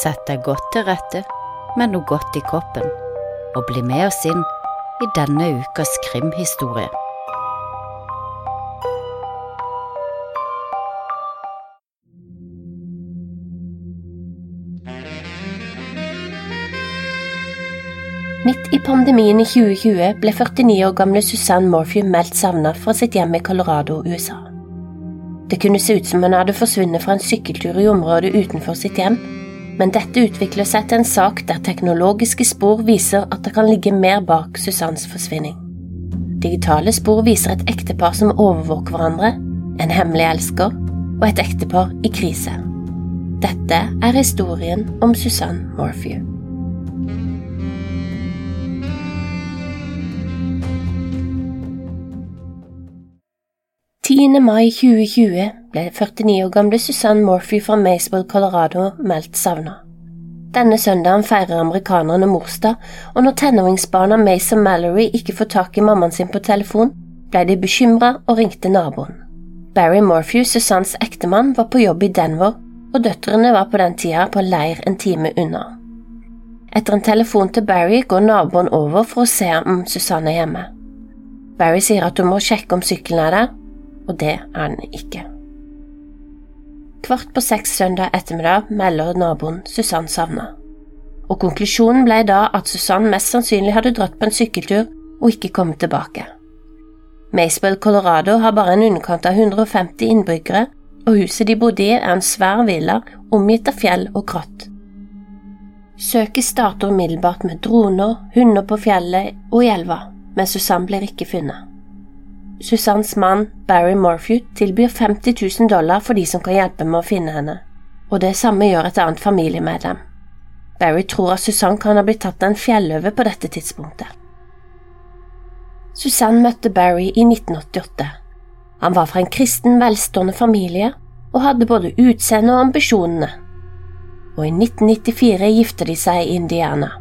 Sett deg godt til rette med noe godt i koppen, og bli med oss inn i denne ukas krimhistorie. Midt i pandemien i 2020 ble 49 år gamle Susanne Morphew meldt savnet fra sitt hjem i Colorado, USA. Det kunne se ut som hun hadde forsvunnet fra en sykkeltur i området utenfor sitt hjem, men dette utvikler seg til en sak der teknologiske spor viser at det kan ligge mer bak Susannes forsvinning. Digitale spor viser et ektepar som overvåker hverandre, en hemmelig elsker og et ektepar i krise. Dette er historien om Susanne Morphew. 10. mai 2020 ble 49 år gamle Susanne Morphy fra Maysville, Colorado, meldt savnet. Denne søndagen feirer amerikanerne morsdag, og når tenåringsbarna Mace og Mallory ikke får tak i mammaen sin på telefon, ble de bekymra og ringte naboen. Barry Morphew, Susannes ektemann, var på jobb i Denver, og døtrene var på den tida på leir en time unna. Etter en telefon til Barry går naboen over for å se om Susanne er hjemme. Barry sier at hun må sjekke om sykkelen er der, og det er den ikke. Kvart på seks søndag ettermiddag melder naboen Susann savna, og konklusjonen ble da at Susann mest sannsynlig hadde dratt på en sykkeltur og ikke kommet tilbake. Maysbell, Colorado har bare en underkant av 150 innbyggere, og huset de bodde i er en svær villa omgitt av fjell og kratt. Søket starter umiddelbart med droner, hunder på fjellet og i elva, men Susann blir ikke funnet. Susannes mann, Barry Morphew, tilbyr 50 000 dollar for de som kan hjelpe med å finne henne, og det samme gjør et annet familiemedlem. Barry tror at Susanne kan ha blitt tatt av en fjelløve på dette tidspunktet. Susanne møtte Barry i 1988. Han var fra en kristen, velstående familie og hadde både utseende og ambisjonene. Og i 1994 gifter de seg i Indiana.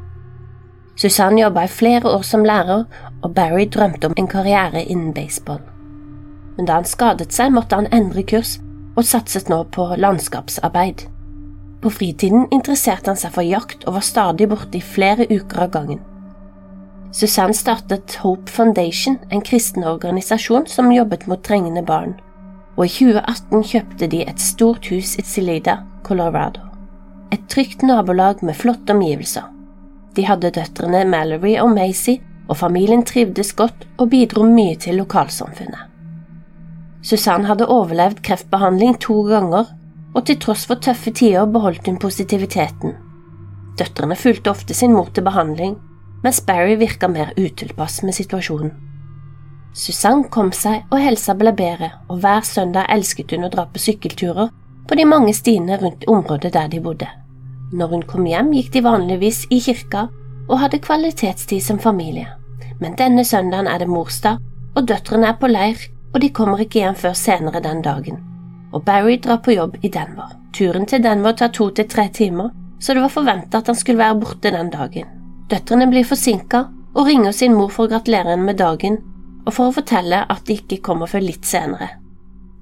Susanne jobba i flere år som lærer, og Barry drømte om en karriere innen baseball. Men da han skadet seg, måtte han endre kurs og satset nå på landskapsarbeid. På fritiden interesserte han seg for jakt og var stadig borte i flere uker av gangen. Susanne startet Hope Foundation, en kristen organisasjon som jobbet mot trengende barn, og i 2018 kjøpte de et stort hus i Celida, Colorado. Et trygt nabolag med flotte omgivelser. De hadde døtrene Mallory og Macy, og familien trivdes godt og bidro mye til lokalsamfunnet. Susanne hadde overlevd kreftbehandling to ganger, og til tross for tøffe tider beholdt hun positiviteten. Døtrene fulgte ofte sin mor til behandling, mens Barry virka mer utilpass med situasjonen. Susanne kom seg, og helsa ble bedre, og hver søndag elsket hun å dra på sykkelturer på de mange stiene rundt området der de bodde. Når hun kom hjem, gikk de vanligvis i kirka og hadde kvalitetstid som familie, men denne søndagen er det morsdag, og døtrene er på leir, og de kommer ikke hjem før senere den dagen. Og Barry drar på jobb i Denver. Turen til Denver tar to til tre timer, så det var forventa at han skulle være borte den dagen. Døtrene blir forsinka og ringer sin mor for å gratulere henne med dagen og for å fortelle at de ikke kommer før litt senere.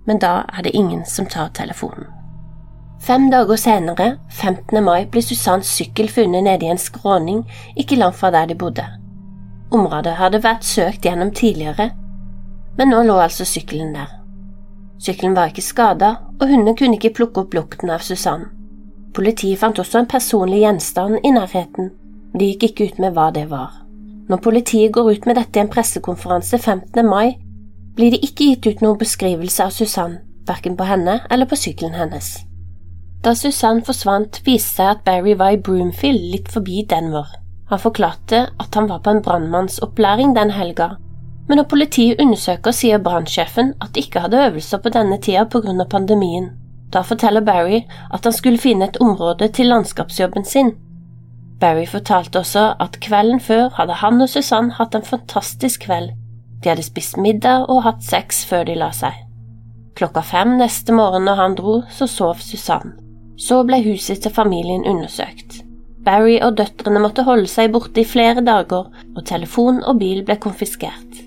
Men da er det ingen som tar telefonen. Fem dager senere, 15. mai, blir Susanns sykkel funnet nede i en skråning ikke langt fra der de bodde. Området hadde vært søkt gjennom tidligere, men nå lå altså sykkelen der. Sykkelen var ikke skada, og hundene kunne ikke plukke opp lukten av Susann. Politiet fant også en personlig gjenstand i nærheten, men de gikk ikke ut med hva det var. Når politiet går ut med dette i en pressekonferanse 15. mai, blir det ikke gitt ut noen beskrivelse av Susann, verken på henne eller på sykkelen hennes. Da Susanne forsvant, viste seg at Barry var i Broomfield, litt forbi Denver. Han forklarte at han var på en brannmannsopplæring den helga, men når politiet undersøker, sier brannsjefen at de ikke hadde øvelser på denne tida av pandemien. Da forteller Barry at han skulle finne et område til landskapsjobben sin. Barry fortalte også at kvelden før hadde han og Susanne hatt en fantastisk kveld. De hadde spist middag og hatt sex før de la seg. Klokka fem neste morgen når han dro, så sov Susanne. Så ble huset til familien undersøkt. Barry og døtrene måtte holde seg borte i flere dager, og telefon og bil ble konfiskert.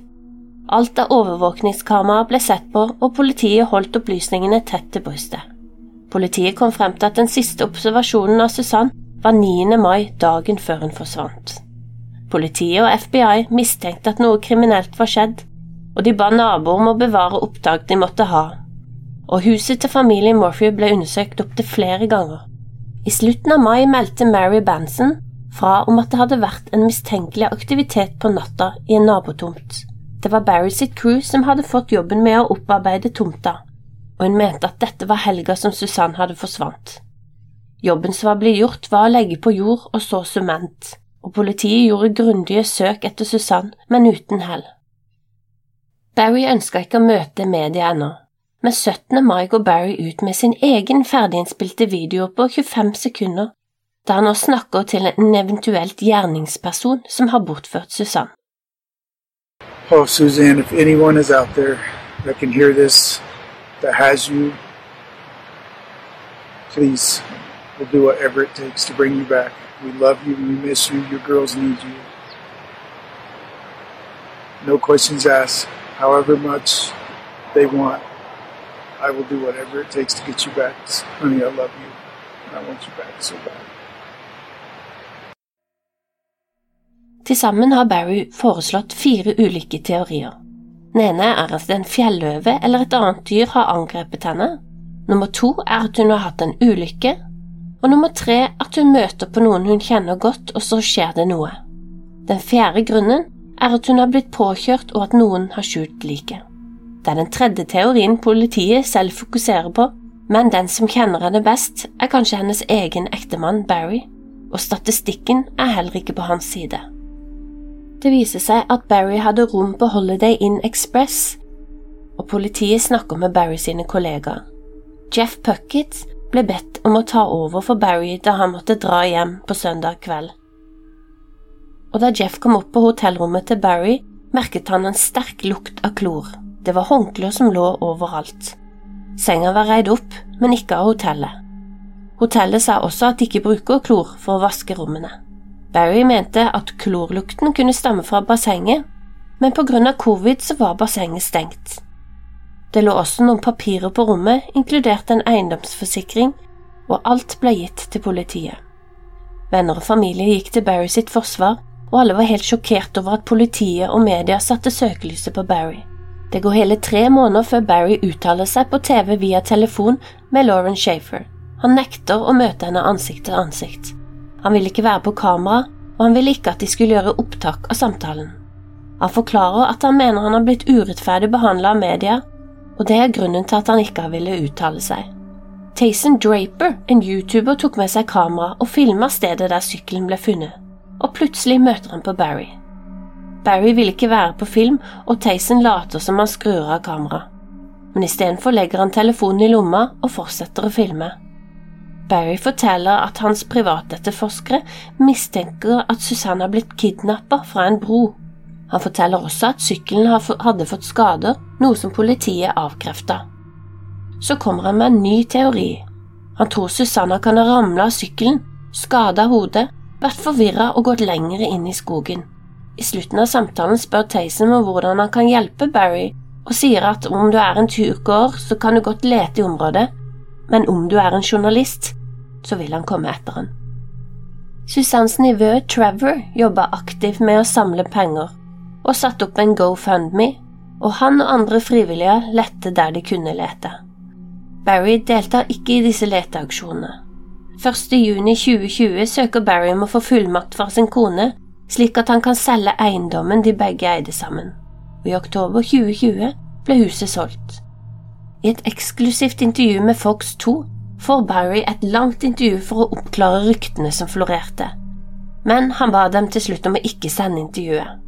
Alt av overvåkningskamera ble sett på, og politiet holdt opplysningene tett til brystet. Politiet kom frem til at den siste observasjonen av Susanne var 9. mai dagen før hun forsvant. Politiet og FBI mistenkte at noe kriminelt var skjedd, og de ba naboer om å bevare opptak de måtte ha, og huset til familien Morphew ble undersøkt opptil flere ganger. I slutten av mai meldte Mary Banson fra om at det hadde vært en mistenkelig aktivitet på natta i en nabotomt. Det var Barry sitt crew som hadde fått jobben med å opparbeide tomta, og hun mente at dette var helga som Susann hadde forsvant. Jobben som var blitt gjort, var å legge på jord og så sement, og politiet gjorde grundige søk etter Susann, men uten hell. Barry ønska ikke å møte media ennå, men 17. mai går Barry ut med sin egen ferdiginnspilte video på 25 sekunder, da han nå snakker til en eventuelt gjerningsperson som har bortført Susann. Oh, Suzanne, if anyone is out there that can hear this, that has you, please, we'll do whatever it takes to bring you back. We love you, we miss you, your girls need you. No questions asked. However much they want, I will do whatever it takes to get you back. Honey, I love you, I want you back so bad. Til sammen har Barry foreslått fire ulike teorier. Den ene er at en fjelløve eller et annet dyr har angrepet henne. Nummer to er at hun har hatt en ulykke. Og nummer tre at hun møter på noen hun kjenner godt, og så skjer det noe. Den fjerde grunnen er at hun har blitt påkjørt og at noen har skjult liket. Det er den tredje teorien politiet selv fokuserer på, men den som kjenner henne best, er kanskje hennes egen ektemann Barry, og statistikken er heller ikke på hans side. Det viser seg at Barry hadde rom på Holiday Inn Express, og politiet snakker med Barry sine kollegaer. Jeff Puckett ble bedt om å ta over for Barry da han måtte dra hjem på søndag kveld. Og da Jeff kom opp på hotellrommet til Barry, merket han en sterk lukt av klor. Det var håndklær som lå overalt. Senga var reid opp, men ikke av hotellet. Hotellet sa også at de ikke bruker klor for å vaske rommene. Barry mente at klorlukten kunne stamme fra bassenget, men på grunn av covid så var bassenget stengt. Det lå også noen papirer på rommet, inkludert en eiendomsforsikring, og alt ble gitt til politiet. Venner og familie gikk til Barry sitt forsvar, og alle var helt sjokkert over at politiet og media satte søkelyset på Barry. Det går hele tre måneder før Barry uttaler seg på TV via telefon med Lauren Shafer. Han nekter å møte henne ansikt til ansikt. Han ville ikke være på kamera, og han ville ikke at de skulle gjøre opptak av samtalen. Han forklarer at han mener han har blitt urettferdig behandla av media, og det er grunnen til at han ikke har villet uttale seg. Tayson Draper, en YouTuber, tok med seg kamera og filma stedet der sykkelen ble funnet, og plutselig møter han på Barry. Barry vil ikke være på film, og Tayson later som han skrur av kameraet, men istedenfor legger han telefonen i lomma og fortsetter å filme. Barry forteller at hans privatetterforskere mistenker at Susanne har blitt kidnappa fra en bro. Han forteller også at sykkelen hadde fått skader, noe som politiet avkrefta. Så kommer han med en ny teori. Han tror Susanna kan ha ramla av sykkelen, skada hodet, vært forvirra og gått lenger inn i skogen. I slutten av samtalen spør Taysom om hvordan han kan hjelpe Barry, og sier at om du er en turgåer, så kan du godt lete i området, men om du er en journalist, så vil han komme etter han. Susannes nivå Trevor jobba aktivt med å samle penger, og satte opp en GoFundMe, og han og andre frivillige lette der de kunne lete. Barry deltar ikke i disse leteaksjonene. 1. juni 2020 søker Barry om å få fullmakt fra sin kone, slik at han kan selge eiendommen de begge eide sammen, og i oktober 2020 ble huset solgt. I et eksklusivt intervju med Fox 2 får Barry et langt intervju for å oppklare ryktene som florerte, men han ba dem til slutt om å ikke sende intervjuet.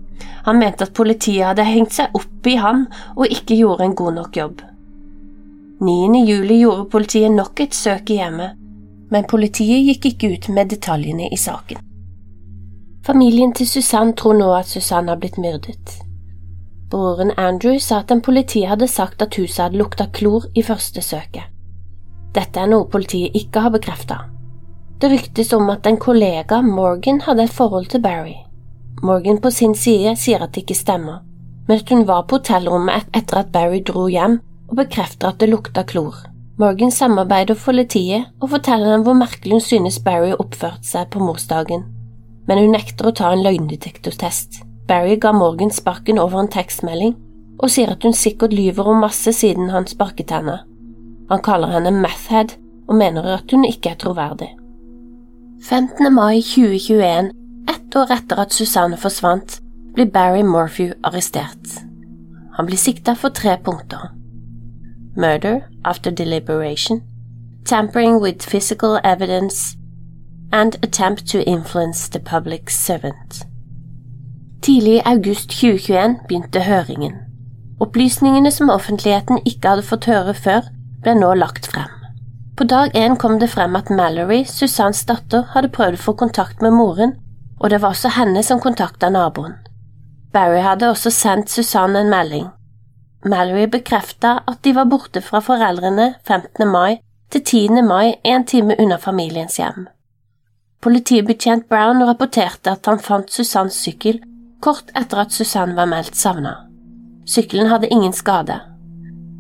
Han mente at politiet hadde hengt seg opp i ham og ikke gjorde en god nok jobb. 9. juli gjorde politiet nok et søk i hjemmet, men politiet gikk ikke ut med detaljene i saken. Familien til Susanne tror nå at Susanne har blitt myrdet. Broren Andrew sa at en politi hadde sagt at huset hadde lukta klor i første søket. Dette er noe politiet ikke har bekrefta. Det ryktes om at en kollega, Morgan, hadde et forhold til Barry. Morgan på sin side sier at det ikke stemmer, men at hun var på hotellrommet etter at Barry dro hjem, og bekrefter at det lukta klor. Morgan samarbeider for politiet og forteller dem hvor merkelig hun synes Barry oppførte seg på morsdagen, men hun nekter å ta en løgndetektortest. Barry ga Morgan sparken over en tekstmelding og sier at hun sikkert lyver om masse siden han sparket henne. Han kaller henne mathhead og mener at hun ikke er troverdig. 15. mai 2021, ett år etter at Susanne forsvant, blir Barry Morphew arrestert. Han blir sikta for tre punkter murder after deliberation, tampering with physical evidence, and attempt to influence the public servant. Tidlig i august 2021 begynte høringen. Opplysningene som offentligheten ikke hadde fått høre før, ble nå lagt frem. På dag én kom det frem at Mallory, Susannes datter, hadde prøvd å få kontakt med moren, og det var også henne som kontakta naboen. Barry hadde også sendt Susanne en melding. Mallory bekrefta at de var borte fra foreldrene 15. mai til 10. mai, en time unna familiens hjem. Politibetjent Brown rapporterte at han fant Susannes sykkel kort etter at Susanne var meldt savna. Sykkelen hadde ingen skade,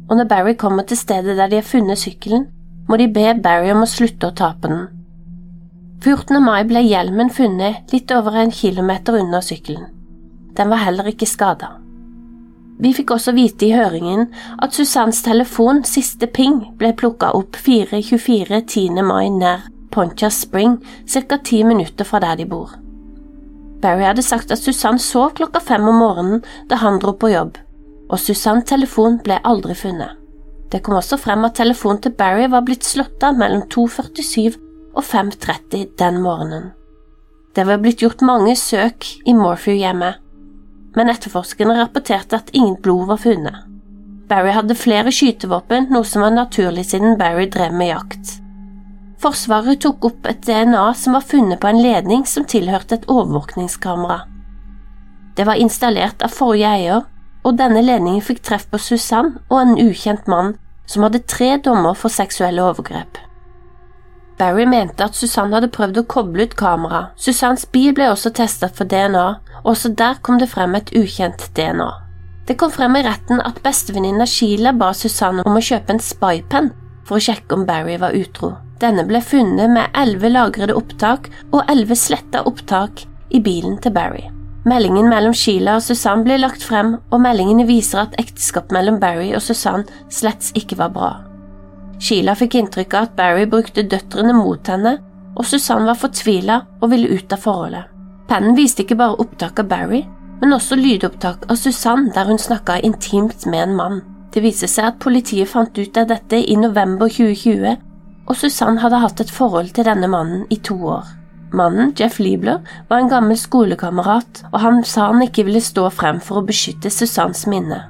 og når Barry kommer til stedet der de har funnet sykkelen, må de be Barry om å slutte å ta på den. 14. mai ble hjelmen funnet litt over en kilometer unna sykkelen. Den var heller ikke skada. Vi fikk også vite i høringen at Susannes telefon siste ping ble plukka opp 4.24.10. mai nær Poncha Spring, ca. ti minutter fra der de bor. Barry hadde sagt at Susanne sov klokka fem om morgenen da han dro på jobb, og Susanns telefon ble aldri funnet. Det kom også frem at telefonen til Barry var blitt slått av mellom 2.47 og 5.30 den morgenen. Det var blitt gjort mange søk i Morphew-hjemmet, men etterforskerne rapporterte at ingen blod var funnet. Barry hadde flere skytevåpen, noe som var naturlig siden Barry drev med jakt. Forsvaret tok opp et DNA som var funnet på en ledning som tilhørte et overvåkningskamera. Det var installert av forrige eier, og denne ledningen fikk treff på Susanne og en ukjent mann som hadde tre dommer for seksuelle overgrep. Barry mente at Susanne hadde prøvd å koble ut kameraet. Susannes bil ble også testet for DNA, og også der kom det frem et ukjent DNA. Det kom frem i retten at bestevenninna Sheila ba Susanne om å kjøpe en spypen for å sjekke om Barry var utro. Denne ble funnet med elleve lagrede opptak og elleve sletta opptak i bilen til Barry. Meldingen mellom Sheila og Susanne ble lagt frem, og meldingene viser at ekteskapet mellom Barry og Susanne slett ikke var bra. Sheila fikk inntrykk av at Barry brukte døtrene mot henne, og Susanne var fortvila og ville ut av forholdet. Pennen viste ikke bare opptak av Barry, men også lydopptak av Susanne der hun snakka intimt med en mann. Det viser seg at politiet fant ut av dette i november 2020, og Susanne hadde hatt et forhold til denne mannen i to år. Mannen, Jeff Liebler, var en gammel skolekamerat, og han sa han ikke ville stå frem for å beskytte Susannes minne.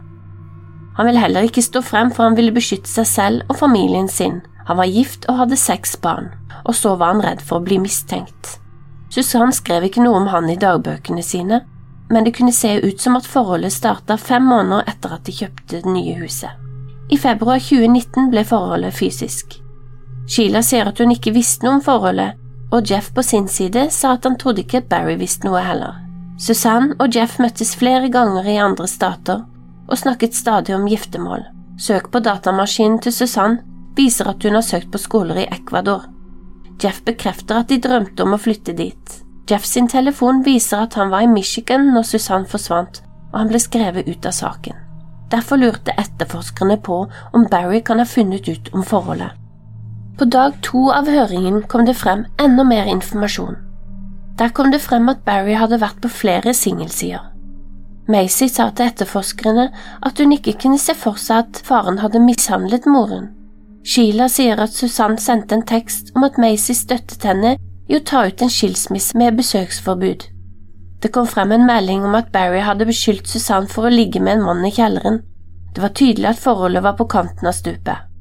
Han ville heller ikke stå frem for han ville beskytte seg selv og familien sin. Han var gift og hadde seks barn, og så var han redd for å bli mistenkt. Susanne skrev ikke noe om han i dagbøkene sine, men det kunne se ut som at forholdet starta fem måneder etter at de kjøpte det nye huset. I februar 2019 ble forholdet fysisk. Sheila sier at hun ikke visste noe om forholdet, og Jeff på sin side sa at han trodde ikke Barry visste noe heller. Susanne og Jeff møttes flere ganger i andre stater og snakket stadig om giftermål. Søk på datamaskinen til Susanne viser at hun har søkt på skoler i Ecuador. Jeff bekrefter at de drømte om å flytte dit. Jeff sin telefon viser at han var i Michigan når Susanne forsvant, og han ble skrevet ut av saken. Derfor lurte etterforskerne på om Barry kan ha funnet ut om forholdet. På dag to av høringen kom det frem enda mer informasjon. Der kom det frem at Barry hadde vært på flere singelsider. Macy sa til etterforskerne at hun ikke kunne se for seg at faren hadde mishandlet moren. Sheila sier at Susanne sendte en tekst om at Macy støttet henne i å ta ut en skilsmisse med besøksforbud. Det kom frem en melding om at Barry hadde beskyldt Susanne for å ligge med en mann i kjelleren. Det var tydelig at forholdet var på kanten av stupet.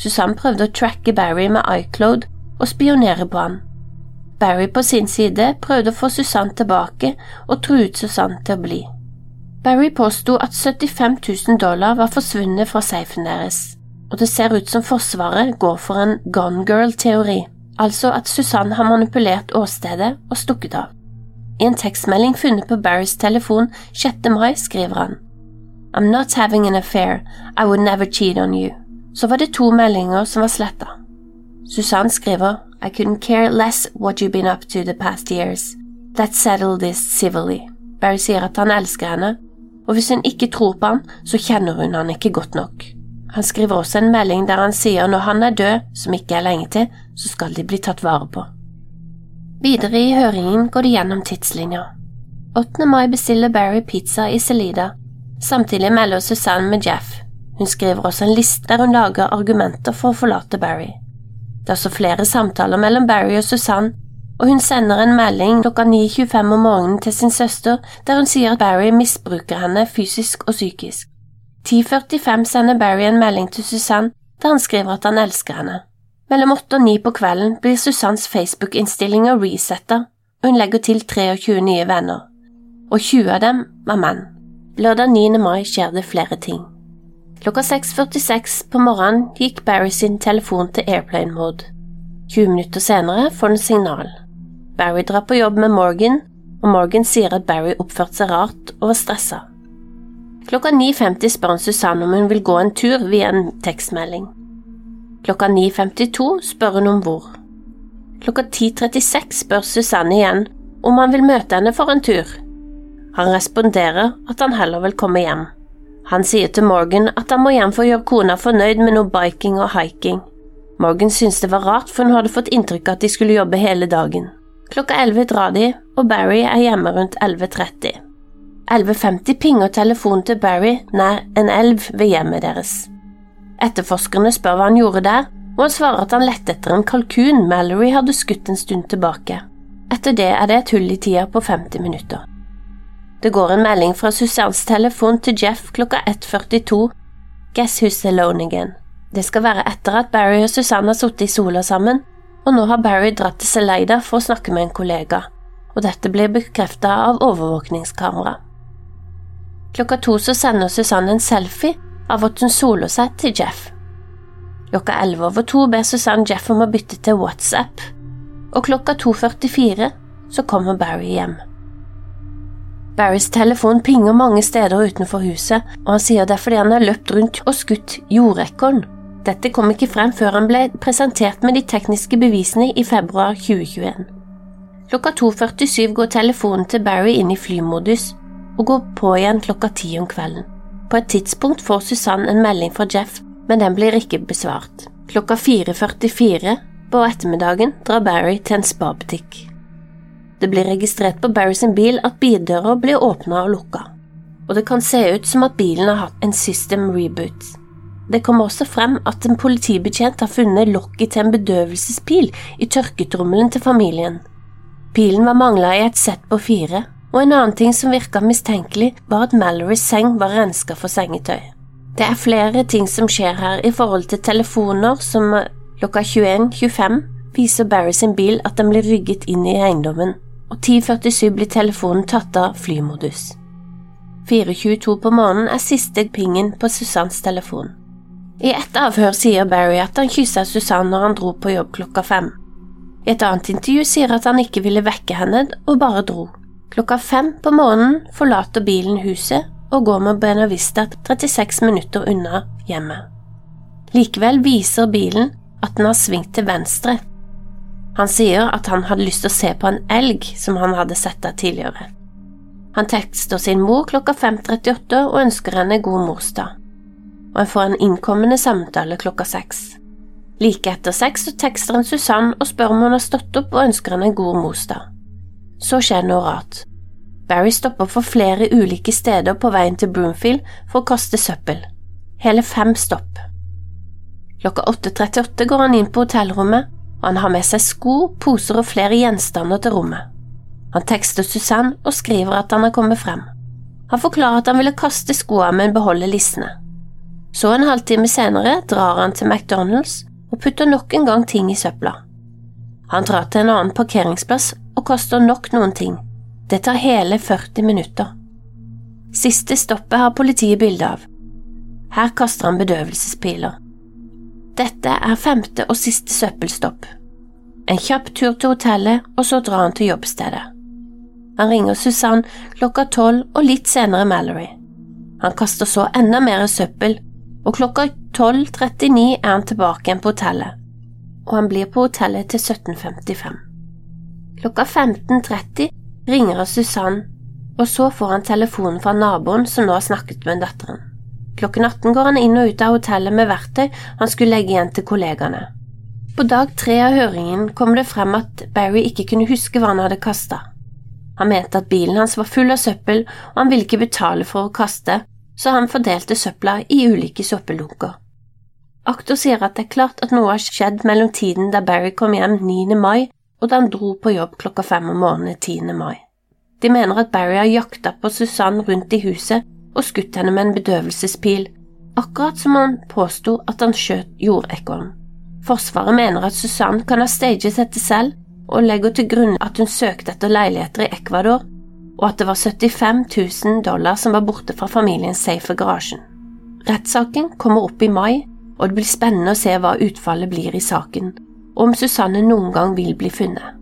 Susanne prøvde å tracke Barry med iCloud og spionere på han. Barry på sin side prøvde å få Susanne tilbake og truet Susanne til å bli. Barry påsto at 75 000 dollar var forsvunnet fra safen deres og det ser ut som Forsvaret går for en Gone Girl-teori, altså at Susanne har manipulert åstedet og stukket av. I en tekstmelding funnet på Barrys telefon 6. mai skriver han I'm not having an affair, I would never cheat on you. Så var det to meldinger som var sletta. Susanne skriver I couldn't care less what you've been up to the past years. Let's settle this civilly. Barry sier at han elsker henne, og hvis hun ikke tror på han, så kjenner hun han ikke godt nok. Han skriver også en melding der han sier når han er død, som ikke er lenge til, så skal de bli tatt vare på. Videre i høringen går de gjennom tidslinja. 8. mai bestiller Barry pizza i Celida. Samtidig melder Susanne med Jeff. Hun skriver også en liste der hun lager argumenter for å forlate Barry. Det er også flere samtaler mellom Barry og Susanne, og hun sender en melding klokka 9.25 om morgenen til sin søster der hun sier at Barry misbruker henne fysisk og psykisk. 10.45 sender Barry en melding til Susanne der han skriver at han elsker henne. Mellom åtte og ni på kvelden blir Susannes Facebook-innstillinger resetta, og hun legger til 23 nye venner, og 20 av dem var menn. Lørdag 9. mai skjer det flere ting. Klokka 6.46 på morgenen gikk Barry sin telefon til airplane mode. 20 minutter senere får den signal. Barry drar på jobb med Morgan, og Morgan sier at Barry oppførte seg rart og var stressa. Klokka 9.50 spør han Susanne om hun vil gå en tur via en tekstmelding. Klokka 9.52 spør hun om hvor. Klokka 10.36 spør Susanne igjen om han vil møte henne for en tur. Han responderer at han heller vil komme hjem. Han sier til Morgan at han må hjem for å gjøre kona fornøyd med noe biking og hiking. Morgan syntes det var rart, for hun hadde fått inntrykk av at de skulle jobbe hele dagen. Klokka 11 drar de, og Barry er hjemme rundt 11.30. 11.50 pinger telefonen til Barry nær en elv ved hjemmet deres. Etterforskerne spør hva han gjorde der, og han svarer at han lette etter en kalkun Mallory hadde skutt en stund tilbake. Etter det er det et hull i tida på 50 minutter. Det går en melding fra Susannes telefon til Jeff klokka 1.42. Guess who's alone again? Det skal være etter at Barry og Susanne har sittet i sola sammen, og nå har Barry dratt til Seleida for å snakke med en kollega, og dette blir bekreftet av overvåkningskamera. Klokka to så sender Susanne en selfie av at hun soler seg til Jeff. Klokka elleve over to ber Susanne Jeff om å bytte til WhatsApp, og klokka 2.44 så kommer Barry hjem. Barrys telefon pinger mange steder utenfor huset, og han sier det er fordi han har løpt rundt og skutt jordekorn. Dette kom ikke frem før han ble presentert med de tekniske bevisene i februar 2021. Klokka 2.47 går telefonen til Barry inn i flymodus og går på igjen klokka ti om kvelden. På et tidspunkt får Susanne en melding fra Jeff, men den blir ikke besvart. Klokka 4.44 på ettermiddagen drar Barry til en spabutikk. Det blir registrert på Barry sin bil at bildøra blir åpna og lukka, og det kan se ut som at bilen har hatt en system reboot. Det kommer også frem at en politibetjent har funnet lokket til en bedøvelsespil i tørketrommelen til familien. Pilen var mangla i et sett på fire, og en annen ting som virka mistenkelig, var at Malorys seng var renska for sengetøy. Det er flere ting som skjer her i forhold til telefoner som klokka 21.25 viser Barry sin bil at den blir rygget inn i eiendommen, og 10.47 blir telefonen tatt av flymodus. 4.22 på morgenen er siste pingen på Susannes telefon. I ett avhør sier Barry at han kyssa Susanne når han dro på jobb klokka fem. I et annet intervju sier at han ikke ville vekke henne, og bare dro. Klokka fem på morgenen forlater bilen huset og går med Benavista 36 minutter unna hjemmet. Likevel viser bilen at den har svingt til venstre han sier at han hadde lyst til å se på en elg som han hadde sett der tidligere. Han tekster sin mor klokka 5.38 og ønsker henne god morsdag, og han får en innkommende samtale klokka seks. Like etter seks så tekster han Susann og spør om hun har stått opp og ønsker henne god morsdag. Så skjer noe rart. Barry stopper for flere ulike steder på veien til Broomfield for å kaste søppel. Hele fem stopp. Klokka 8.38 går han inn på hotellrommet han har med seg sko, poser og flere gjenstander til rommet. Han tekster Susanne og skriver at han har kommet frem. Han forklarer at han ville kaste skoene, men beholde lissene. Så en halvtime senere drar han til McDonald's og putter nok en gang ting i søpla. Han drar til en annen parkeringsplass og kaster nok noen ting. Det tar hele 40 minutter. Siste stoppet har politiet bilde av. Her kaster han bedøvelsespiler. Dette er femte og siste søppelstopp. En kjapp tur til hotellet, og så drar han til jobbstedet. Han ringer Susanne klokka tolv og litt senere Mallory. Han kaster så enda mer søppel, og klokka 12.39 er han tilbake igjen på hotellet, og han blir på hotellet til 17.55. Klokka 15.30 ringer Susanne, og så får han telefonen fra naboen som nå har snakket med datteren. Klokken 18 går han inn og ut av hotellet med verktøy han skulle legge igjen til kollegaene. På dag tre av høringen kom det frem at Barry ikke kunne huske hva han hadde kasta. Han mente at bilen hans var full av søppel, og han ville ikke betale for å kaste, så han fordelte søpla i ulike søppeldunker. Aktor sier at det er klart at noe har skjedd mellom tiden da Barry kom hjem 9. mai og da han dro på jobb klokka fem om morgenen 10. mai. De mener at Barry har jakta på Susanne rundt i huset og skutt henne med en bedøvelsespil, akkurat som han påsto at han skjøt jordekorn. Forsvaret mener at Susanne kan ha staget dette selv, og legger til grunn at hun søkte etter leiligheter i Ecuador, og at det var 75 000 dollar som var borte fra familiens safe garasjen. Rettssaken kommer opp i mai, og det blir spennende å se hva utfallet blir i saken, og om Susanne noen gang vil bli funnet.